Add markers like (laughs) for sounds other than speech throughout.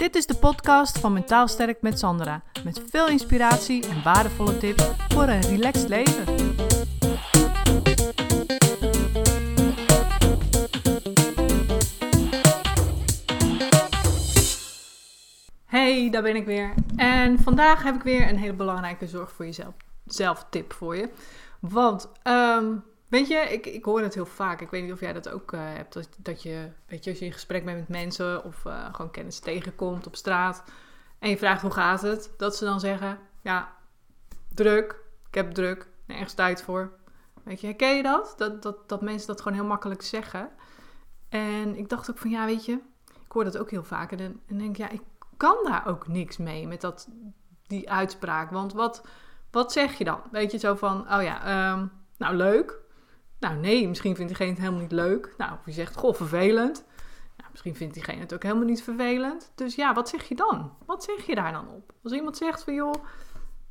Dit is de podcast van Mentaal Sterk met Sandra. Met veel inspiratie en waardevolle tips voor een relaxed leven. Hey, daar ben ik weer. En vandaag heb ik weer een hele belangrijke zorg voor jezelf zelf tip voor je. Want ehm, Weet je, ik, ik hoor het heel vaak. Ik weet niet of jij dat ook uh, hebt. Dat, dat je, weet je, als je in gesprek bent met mensen of uh, gewoon kennis tegenkomt op straat. En je vraagt hoe gaat het. Dat ze dan zeggen, ja, druk. Ik heb druk. Nergens tijd voor. Weet je, herken je dat? Dat, dat? dat mensen dat gewoon heel makkelijk zeggen. En ik dacht ook van, ja, weet je. Ik hoor dat ook heel vaak. En dan denk ja, ik kan daar ook niks mee met dat, die uitspraak. Want wat, wat zeg je dan? Weet je, zo van, oh ja, um, nou leuk. Nou nee, misschien vindt diegene het helemaal niet leuk. Nou, of je zegt, goh, vervelend. Nou, misschien vindt diegene het ook helemaal niet vervelend. Dus ja, wat zeg je dan? Wat zeg je daar dan op? Als iemand zegt van, joh,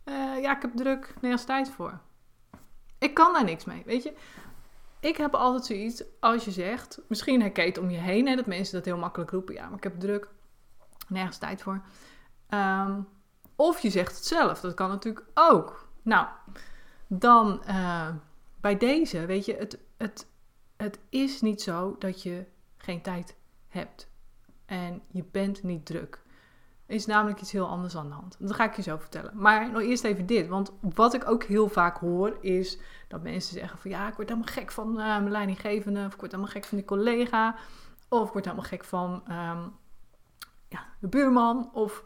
uh, ja, ik heb druk, nergens tijd voor. Ik kan daar niks mee, weet je. Ik heb altijd zoiets, als je zegt, misschien herken je het om je heen, hè, dat mensen dat heel makkelijk roepen. Ja, maar ik heb druk, nergens tijd voor. Um, of je zegt het zelf, dat kan natuurlijk ook. Nou, dan... Uh, bij deze, weet je, het, het, het is niet zo dat je geen tijd hebt. En je bent niet druk. Is namelijk iets heel anders aan de hand. Dat ga ik je zo vertellen. Maar nog eerst even dit. Want wat ik ook heel vaak hoor is dat mensen zeggen van ja, ik word helemaal gek van uh, mijn leidinggevende. Of ik word helemaal gek van die collega. Of ik word helemaal gek van um, ja, de buurman. Of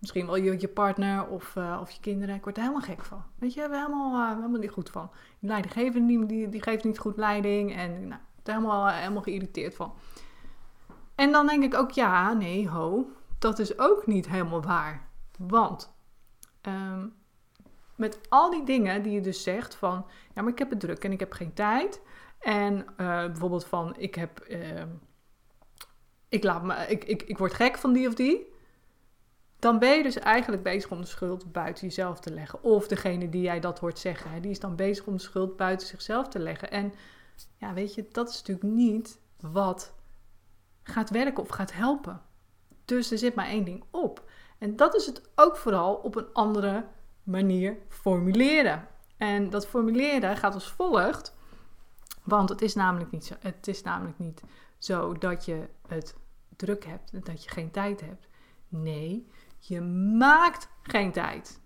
Misschien wel je, je partner of, uh, of je kinderen. Ik word er helemaal gek van. Weet je, we helemaal, uh, helemaal niet goed van. Die leidinggevende die, die geeft niet goed leiding. En nou, ik er helemaal, uh, helemaal geïrriteerd van. En dan denk ik ook, ja, nee, ho. Dat is ook niet helemaal waar. Want um, met al die dingen die je dus zegt van... Ja, maar ik heb het druk en ik heb geen tijd. En bijvoorbeeld van, ik heb... Ehm, ik, laat me, ik, ik, ik word gek van die of die dan ben je dus eigenlijk bezig om de schuld buiten jezelf te leggen. Of degene die jij dat hoort zeggen, die is dan bezig om de schuld buiten zichzelf te leggen. En ja, weet je, dat is natuurlijk niet wat gaat werken of gaat helpen. Dus er zit maar één ding op. En dat is het ook vooral op een andere manier formuleren. En dat formuleren gaat als volgt. Want het is namelijk niet zo, het is namelijk niet zo dat je het druk hebt dat je geen tijd hebt. Nee, je maakt geen tijd.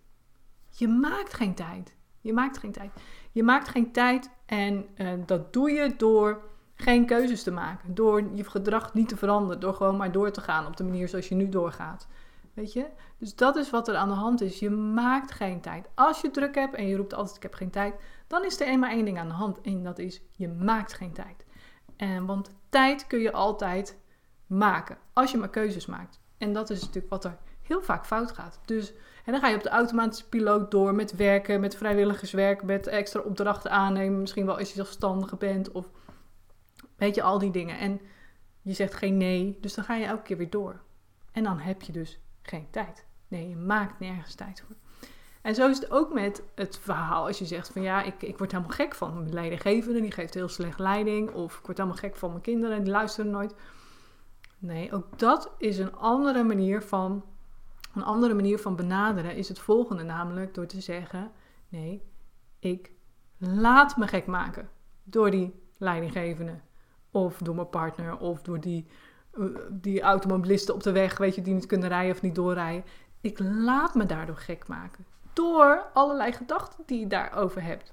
Je maakt geen tijd. Je maakt geen tijd. Je maakt geen tijd en uh, dat doe je door geen keuzes te maken. Door je gedrag niet te veranderen. Door gewoon maar door te gaan op de manier zoals je nu doorgaat. Weet je? Dus dat is wat er aan de hand is. Je maakt geen tijd. Als je druk hebt en je roept altijd ik heb geen tijd, dan is er eenmaal één ding aan de hand. En dat is je maakt geen tijd. En, want tijd kun je altijd maken. Als je maar keuzes maakt. En dat is natuurlijk wat er heel vaak fout gaat. Dus, en dan ga je op de automatische piloot door met werken, met vrijwilligerswerk, met extra opdrachten aannemen. Misschien wel als je zelfstandige bent of weet je, al die dingen. En je zegt geen nee, dus dan ga je elke keer weer door. En dan heb je dus geen tijd. Nee, je maakt nergens tijd voor. En zo is het ook met het verhaal. Als je zegt van ja, ik, ik word helemaal gek van mijn leidinggevende, die geeft heel slecht leiding. Of ik word helemaal gek van mijn kinderen, die luisteren nooit. Nee, ook dat is een andere manier van een andere manier van benaderen is het volgende, namelijk door te zeggen: nee, ik laat me gek maken door die leidinggevende, of door mijn partner, of door die, uh, die automobilisten op de weg, weet je, die niet kunnen rijden of niet doorrijden. Ik laat me daardoor gek maken. Door allerlei gedachten die je daarover hebt.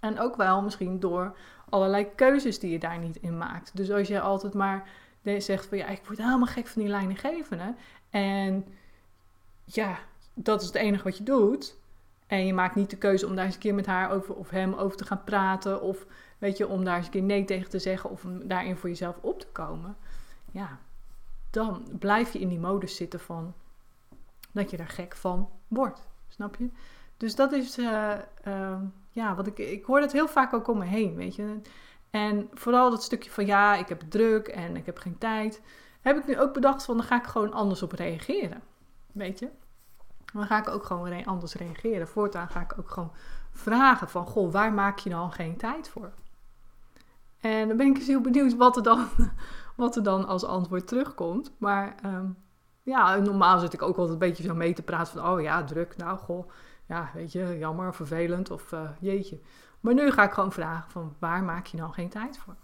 En ook wel misschien door allerlei keuzes die je daar niet in maakt. Dus als je altijd maar zegt van ja, ik word helemaal gek van die leidinggevende. En ja, dat is het enige wat je doet. En je maakt niet de keuze om daar eens een keer met haar over, of hem over te gaan praten. Of weet je, om daar eens een keer nee tegen te zeggen. Of om daarin voor jezelf op te komen. Ja, dan blijf je in die modus zitten van dat je er gek van wordt. Snap je? Dus dat is, uh, uh, ja, wat ik, ik hoor dat heel vaak ook om me heen, weet je. En vooral dat stukje van ja, ik heb druk en ik heb geen tijd. Heb ik nu ook bedacht van, dan ga ik gewoon anders op reageren. Weet je? Dan ga ik ook gewoon anders reageren. Voortaan ga ik ook gewoon vragen van, goh, waar maak je dan geen tijd voor? En dan ben ik eens heel benieuwd wat er dan, (laughs) wat er dan als antwoord terugkomt. Maar um, Ja, normaal zit ik ook altijd een beetje zo mee te praten van, oh ja, druk, nou goh, ja, weet je, jammer, vervelend of uh, jeetje. Maar nu ga ik gewoon vragen van, waar maak je nou geen tijd voor?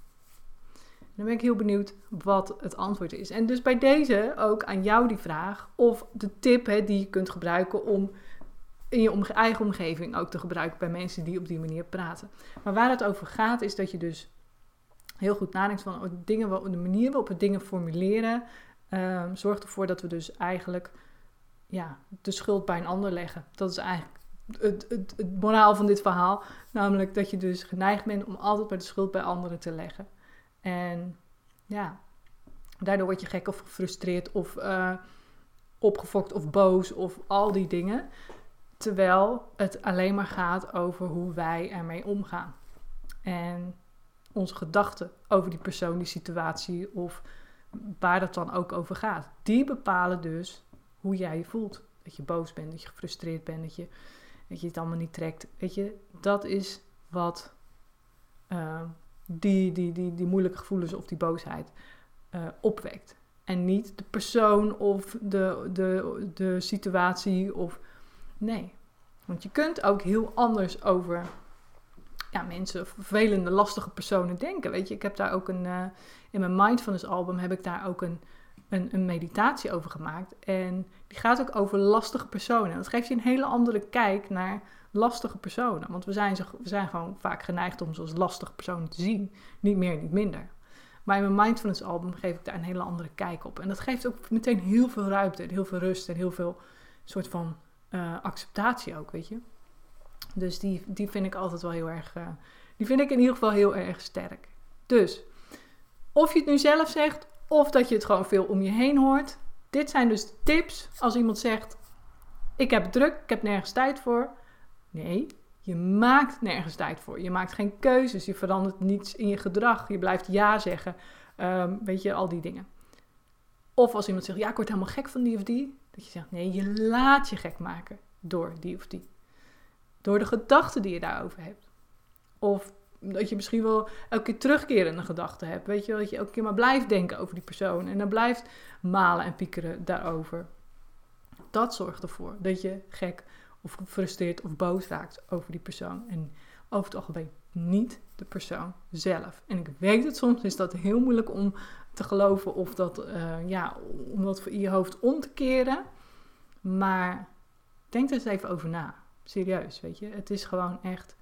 Dan ben ik heel benieuwd wat het antwoord is. En dus bij deze ook aan jou die vraag of de tip hè, die je kunt gebruiken om in je eigen omgeving ook te gebruiken bij mensen die op die manier praten. Maar waar het over gaat is dat je dus heel goed nadenkt van dingen, de manier waarop we dingen formuleren um, zorgt ervoor dat we dus eigenlijk ja, de schuld bij een ander leggen. Dat is eigenlijk het, het, het moraal van dit verhaal. Namelijk dat je dus geneigd bent om altijd bij de schuld bij anderen te leggen. En ja, daardoor word je gek of gefrustreerd of uh, opgefokt of boos of al die dingen. Terwijl het alleen maar gaat over hoe wij ermee omgaan. En onze gedachten over die persoon, die situatie of waar dat dan ook over gaat. Die bepalen dus hoe jij je voelt. Dat je boos bent, dat je gefrustreerd bent, dat je, dat je het allemaal niet trekt. Weet je, dat is wat uh, die, die, die, die moeilijke gevoelens of die boosheid uh, opwekt. En niet de persoon of de, de, de situatie of... Nee. Want je kunt ook heel anders over ja, mensen, vervelende, lastige personen denken. Weet je, ik heb daar ook een... Uh, in mijn Mindfulness album heb ik daar ook een, een, een, meditatie over gemaakt. En die gaat ook over lastige personen. Dat geeft je een hele andere kijk naar lastige personen. Want we zijn, we zijn gewoon vaak geneigd om ze als lastige personen te zien. Niet meer, niet minder. Maar in mijn Mindfulness album geef ik daar een hele andere kijk op. En dat geeft ook meteen heel veel ruimte en heel veel rust en heel veel soort van uh, acceptatie ook, weet je. Dus die, die vind ik altijd wel heel erg, uh, die vind ik in ieder geval heel erg sterk. Dus, of je het nu zelf zegt, of dat je het gewoon veel om je heen hoort. Dit zijn dus tips als iemand zegt, ik heb druk, ik heb nergens tijd voor. Nee, je maakt nergens tijd voor. Je maakt geen keuzes. Je verandert niets in je gedrag. Je blijft ja zeggen. Um, weet je, al die dingen. Of als iemand zegt, ja, ik word helemaal gek van die of die. Dat je zegt, nee, je laat je gek maken door die of die. Door de gedachten die je daarover hebt. Of dat je misschien wel elke keer terugkerende gedachten hebt. Weet je, dat je elke keer maar blijft denken over die persoon. En dan blijft malen en piekeren daarover. Dat zorgt ervoor dat je gek of gefrustreerd of boos raakt over die persoon. En over het algemeen niet de persoon zelf. En ik weet het soms is dat heel moeilijk om te geloven of dat, uh, ja, om dat in je hoofd om te keren. Maar denk er eens even over na. Serieus, weet je. Het is gewoon echt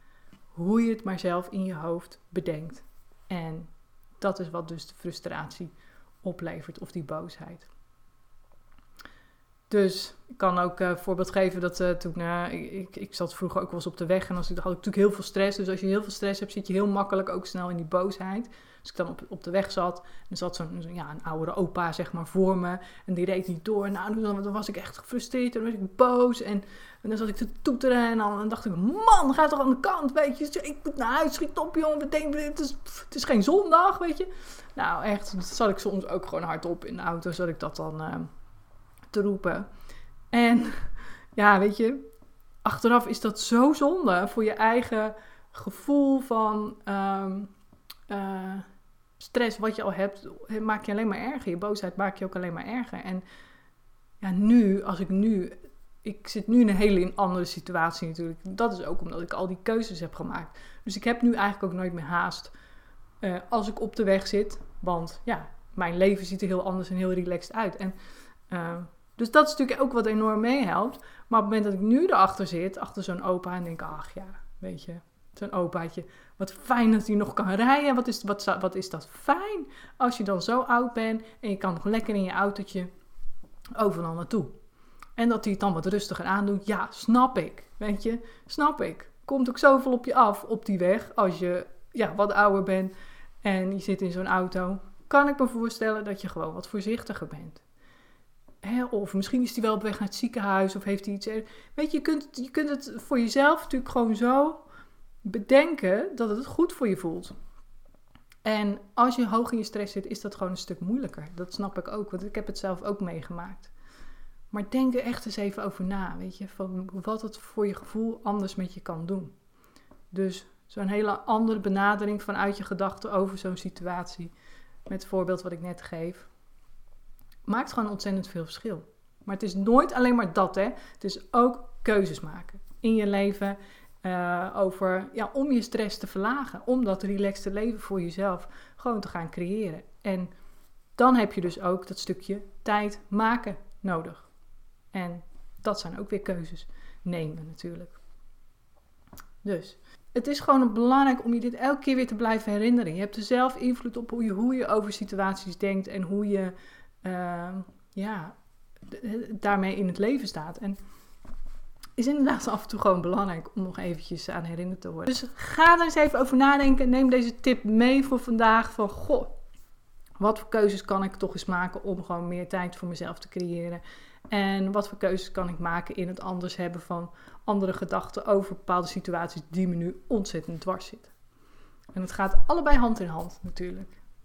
hoe je het maar zelf in je hoofd bedenkt. En dat is wat dus de frustratie oplevert of die boosheid. Dus ik kan ook een uh, voorbeeld geven dat uh, toen uh, ik, ik zat vroeger ook wel eens op de weg en als ik, had ik natuurlijk heel veel stress. Dus als je heel veel stress hebt, zit je heel makkelijk ook snel in die boosheid. Dus ik dan op, op de weg zat, dan zat zo'n ja, een oudere opa zeg maar voor me en die reed niet door. Nou, dan, was ik echt gefrustreerd en dan was ik boos en, dan zat ik te toeteren en dan, dacht ik, man, ga toch aan de kant, weet je. Ik moet naar huis, schiet op jongen, het is, het is geen zondag, weet je. Nou echt, zat ik soms ook gewoon hardop in de auto, zodat ik dat dan te roepen. En (laughs) ja, weet je, achteraf is dat zo zonde voor je eigen gevoel van um, uh, stress wat je al hebt, maak je alleen maar erger. Je boosheid maak je ook alleen maar erger. En ja, nu, als ik nu, ik zit nu in een hele andere situatie natuurlijk. Dat is ook omdat ik al die keuzes heb gemaakt. Dus ik heb nu eigenlijk ook nooit meer haast uh, als ik op de weg zit. Want ja, mijn leven ziet er heel anders en heel relaxed uit. En uh, dus dat is natuurlijk ook wat enorm meehelpt. Maar op het moment dat ik nu erachter zit, achter zo'n opa, en denk, ach ja, weet je, zo'n opaatje, wat fijn dat hij nog kan rijden. Wat is, wat, wat is dat fijn als je dan zo oud bent en je kan nog lekker in je autootje overal naartoe. En dat hij het dan wat rustiger aandoet, ja, snap ik. Weet je, snap ik. Komt ook zoveel op je af op die weg als je ja, wat ouder bent en je zit in zo'n auto. Kan ik me voorstellen dat je gewoon wat voorzichtiger bent. Of misschien is hij wel op weg naar het ziekenhuis of heeft hij iets. Weet je, je kunt, je kunt het voor jezelf natuurlijk gewoon zo bedenken dat het goed voor je voelt. En als je hoog in je stress zit, is dat gewoon een stuk moeilijker. Dat snap ik ook, want ik heb het zelf ook meegemaakt. Maar denk er echt eens even over na, weet je, van wat het voor je gevoel anders met je kan doen. Dus zo'n hele andere benadering vanuit je gedachten over zo'n situatie. Met het voorbeeld wat ik net geef. Maakt gewoon ontzettend veel verschil. Maar het is nooit alleen maar dat, hè. Het is ook keuzes maken in je leven uh, over, ja, om je stress te verlagen. Om dat relaxte leven voor jezelf gewoon te gaan creëren. En dan heb je dus ook dat stukje tijd maken nodig. En dat zijn ook weer keuzes nemen natuurlijk. Dus het is gewoon belangrijk om je dit elke keer weer te blijven herinneren. Je hebt er zelf invloed op hoe je, hoe je over situaties denkt en hoe je uh, ja, daarmee in het leven staat. En is inderdaad af en toe gewoon belangrijk om nog eventjes aan herinnerd te worden. Dus ga er eens even over nadenken. Neem deze tip mee voor vandaag. Van goh, wat voor keuzes kan ik toch eens maken om gewoon meer tijd voor mezelf te creëren? En wat voor keuzes kan ik maken in het anders hebben van andere gedachten over bepaalde situaties die me nu ontzettend dwars zitten. En het gaat allebei hand in hand natuurlijk.